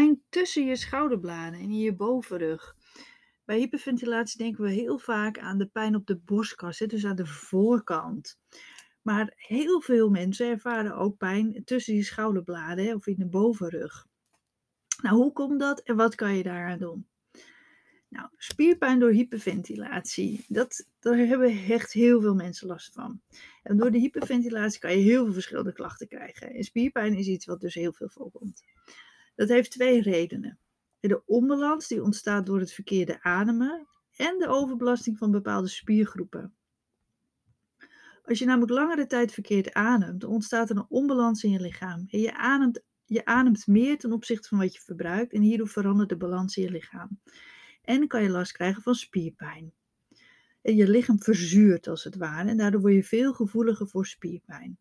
pijn tussen je schouderbladen en in je bovenrug. Bij hyperventilatie denken we heel vaak aan de pijn op de borstkas, dus aan de voorkant. Maar heel veel mensen ervaren ook pijn tussen je schouderbladen of in de bovenrug. Nou, hoe komt dat en wat kan je daaraan doen? Nou, spierpijn door hyperventilatie, dat, daar hebben echt heel veel mensen last van. En door de hyperventilatie kan je heel veel verschillende klachten krijgen. En spierpijn is iets wat dus heel veel voorkomt. Dat heeft twee redenen. De onbalans die ontstaat door het verkeerde ademen en de overbelasting van bepaalde spiergroepen. Als je namelijk langere tijd verkeerd ademt, ontstaat er een onbalans in je lichaam. Je ademt, je ademt meer ten opzichte van wat je verbruikt en hierdoor verandert de balans in je lichaam. En kan je last krijgen van spierpijn. En je lichaam verzuurt als het ware en daardoor word je veel gevoeliger voor spierpijn.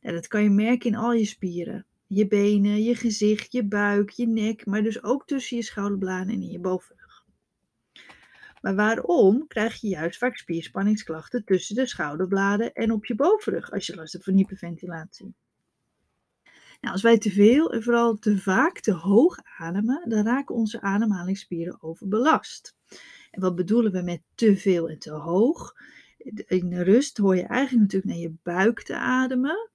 En dat kan je merken in al je spieren. Je benen, je gezicht, je buik, je nek, maar dus ook tussen je schouderbladen en in je bovenrug. Maar waarom krijg je juist vaak spierspanningsklachten tussen de schouderbladen en op je bovenrug als je last hebt van hyperventilatie? Nou, als wij te veel en vooral te vaak te hoog ademen, dan raken onze ademhalingsspieren overbelast. En wat bedoelen we met te veel en te hoog? In de rust hoor je eigenlijk natuurlijk naar je buik te ademen.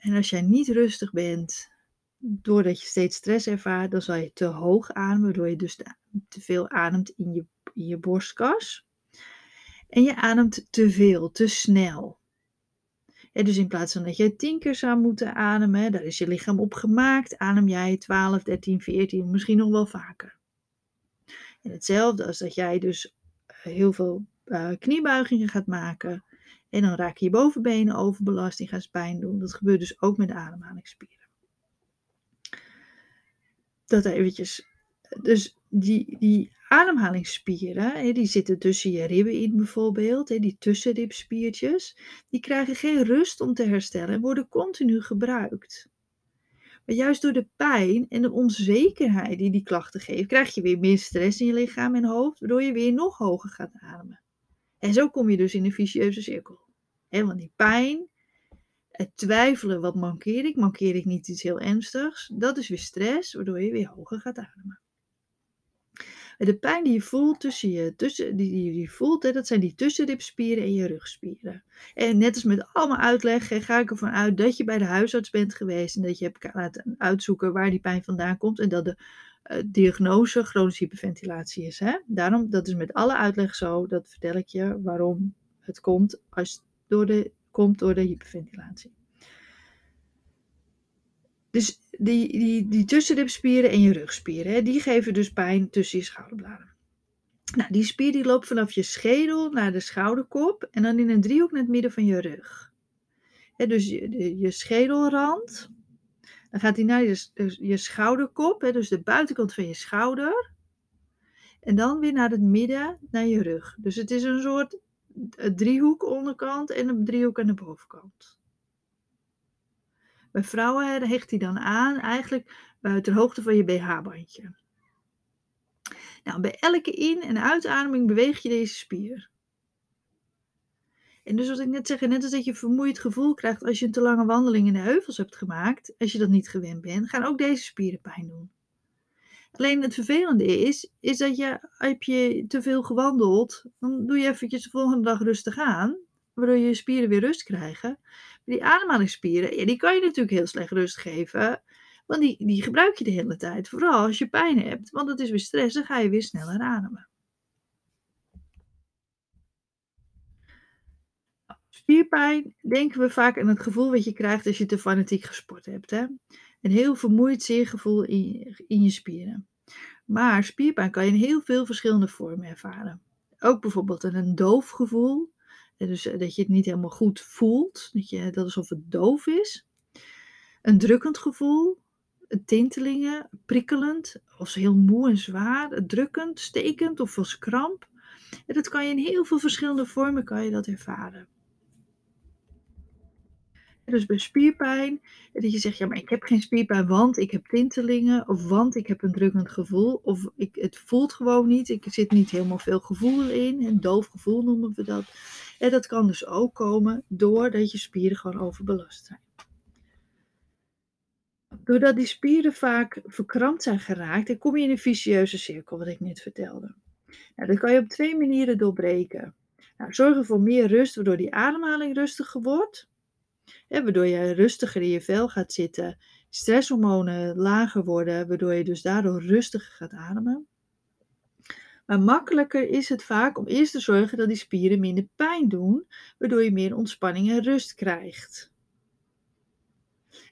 En als jij niet rustig bent, doordat je steeds stress ervaart, dan zal je te hoog ademen, waardoor je dus te veel ademt in je, je borstkas. En je ademt te veel, te snel. dus in plaats van dat je tien keer zou moeten ademen, daar is je lichaam op gemaakt, adem jij 12, 13, 14, misschien nog wel vaker. En hetzelfde als dat jij dus eh, heel veel uh, kniebuigingen gaat maken, en dan raken je bovenbenen overbelast, die gaan pijn doen. Dat gebeurt dus ook met de ademhalingsspieren. Dat eventjes. Dus die, die ademhalingsspieren, die zitten tussen je ribben in bijvoorbeeld, die tussenribspiertjes, die krijgen geen rust om te herstellen en worden continu gebruikt. Maar juist door de pijn en de onzekerheid die die klachten geven, krijg je weer meer stress in je lichaam en hoofd, waardoor je weer nog hoger gaat ademen. En zo kom je dus in een vicieuze cirkel. He, want die pijn, het twijfelen, wat mankeer ik? Mankeer ik niet iets heel ernstigs? Dat is weer stress, waardoor je weer hoger gaat ademen. De pijn die je voelt tussen je, tussen, die, je voelt, hè, dat zijn die tussenribspieren en je rugspieren. En net als met allemaal uitleg ga ik ervan uit dat je bij de huisarts bent geweest en dat je hebt laten uitzoeken waar die pijn vandaan komt en dat de diagnose chronische hyperventilatie is. Hè? Daarom, dat is met alle uitleg zo, dat vertel ik je waarom het komt, als door de, komt door de hyperventilatie. Dus die, die, die tussenribspieren en je rugspieren, hè, die geven dus pijn tussen je schouderbladen. Nou, die spier die loopt vanaf je schedel naar de schouderkop en dan in een driehoek naar het midden van je rug. Dus je, je schedelrand, dan gaat hij naar je, dus je schouderkop, hè, dus de buitenkant van je schouder. En dan weer naar het midden, naar je rug. Dus het is een soort driehoek onderkant en een driehoek aan de bovenkant. Bij vrouwen hecht hij dan aan, eigenlijk ter hoogte van je BH-bandje. Nou, bij elke in- en uitademing beweeg je deze spier. En dus wat ik net zeg, net als dat je vermoeid gevoel krijgt als je een te lange wandeling in de heuvels hebt gemaakt, als je dat niet gewend bent, gaan ook deze spieren pijn doen. Alleen het vervelende is, is dat je, heb je te veel gewandeld, dan doe je eventjes de volgende dag rustig aan, waardoor je spieren weer rust krijgen. Maar die ademhalingsspieren, die kan je natuurlijk heel slecht rust geven, want die, die gebruik je de hele tijd, vooral als je pijn hebt, want het is weer stress, dan ga je weer sneller ademen. Spierpijn denken we vaak aan het gevoel wat je krijgt als je te fanatiek gesport hebt. Hè? Een heel vermoeid zeergevoel in, in je spieren. Maar spierpijn kan je in heel veel verschillende vormen ervaren. Ook bijvoorbeeld een doof gevoel. Dus eh, dat je het niet helemaal goed voelt. Dat, je, dat alsof het doof is. Een drukkend gevoel. Tintelingen, prikkelend. Of heel moe en zwaar. Drukkend, stekend of als kramp. En dat kan je in heel veel verschillende vormen kan je dat ervaren. Dus bij spierpijn, dat je zegt, ja, maar ik heb geen spierpijn, want ik heb tintelingen, of want ik heb een drukkend gevoel, of ik, het voelt gewoon niet, ik zit niet helemaal veel gevoel in, een doof gevoel noemen we dat. En dat kan dus ook komen doordat je spieren gewoon overbelast zijn. Doordat die spieren vaak verkrampt zijn geraakt, dan kom je in een vicieuze cirkel, wat ik net vertelde. Nou, dat kan je op twee manieren doorbreken. Nou, zorg voor meer rust, waardoor die ademhaling rustiger wordt. Hè, waardoor je rustiger in je vel gaat zitten. Stresshormonen lager worden, waardoor je dus daardoor rustiger gaat ademen. Maar makkelijker is het vaak om eerst te zorgen dat die spieren minder pijn doen, waardoor je meer ontspanning en rust krijgt.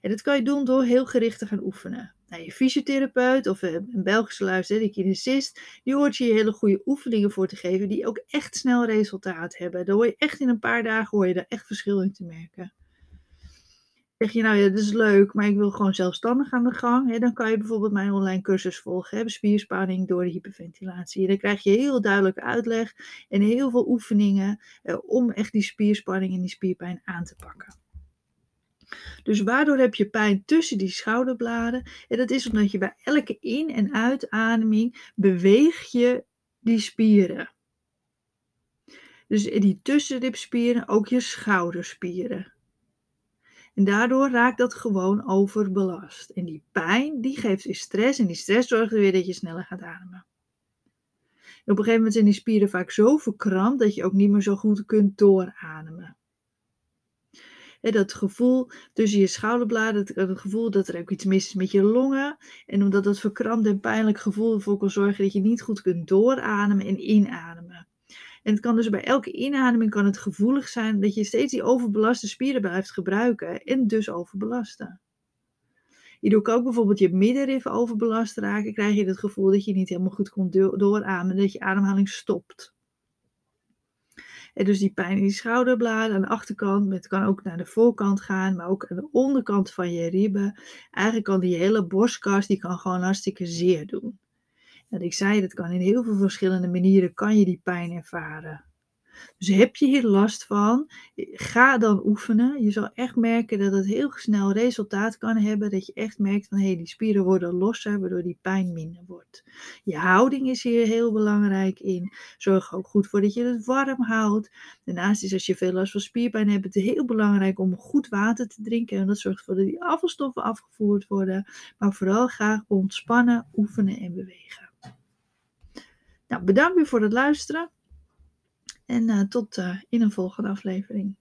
En dat kan je doen door heel gericht te gaan oefenen. Nou, je fysiotherapeut of eh, een Belgische luisteraar, de kinesist, die hoort je hele goede oefeningen voor te geven die ook echt snel resultaat hebben. Daar je echt in een paar dagen hoor je daar echt verschil in te merken. Zeg je nou ja, dat is leuk, maar ik wil gewoon zelfstandig aan de gang. Hè, dan kan je bijvoorbeeld mijn online cursus volgen, hè, spierspanning door de hyperventilatie. Dan krijg je heel duidelijke uitleg en heel veel oefeningen eh, om echt die spierspanning en die spierpijn aan te pakken. Dus waardoor heb je pijn tussen die schouderbladen? En dat is omdat je bij elke in- en uitademing beweeg je die spieren. Dus die tussenribspieren, ook je schouderspieren. En daardoor raakt dat gewoon overbelast. En die pijn, die geeft weer stress. En die stress zorgt er weer dat je sneller gaat ademen. En op een gegeven moment zijn die spieren vaak zo verkrampt dat je ook niet meer zo goed kunt doorademen. En dat gevoel tussen je schouderbladen, het, gevoel dat er ook iets mis is met je longen. En omdat dat verkrampt en pijnlijk gevoel ervoor kan zorgen dat je niet goed kunt doorademen en inademen. En het kan dus bij elke inademing kan het gevoelig zijn dat je steeds die overbelaste spieren blijft gebruiken en dus overbelasten. Je kan ook bijvoorbeeld je middenrif overbelast raken, krijg je het gevoel dat je niet helemaal goed komt doorademen, dat je ademhaling stopt. En dus die pijn in die schouderbladen aan de achterkant, het kan ook naar de voorkant gaan, maar ook aan de onderkant van je ribben. Eigenlijk kan die hele borstkas, die kan gewoon hartstikke zeer doen. Ik zei, dat kan in heel veel verschillende manieren, kan je die pijn ervaren. Dus heb je hier last van, ga dan oefenen. Je zal echt merken dat het heel snel resultaat kan hebben. Dat je echt merkt van hé, hey, die spieren worden losser, waardoor die pijn minder wordt. Je houding is hier heel belangrijk in. Zorg ook goed voor dat je het warm houdt. Daarnaast is als je veel last van spierpijn hebt, het heel belangrijk om goed water te drinken. En dat zorgt ervoor dat die afvalstoffen afgevoerd worden. Maar vooral graag ontspannen, oefenen en bewegen. Nou, bedankt weer voor het luisteren. En uh, tot uh, in een volgende aflevering.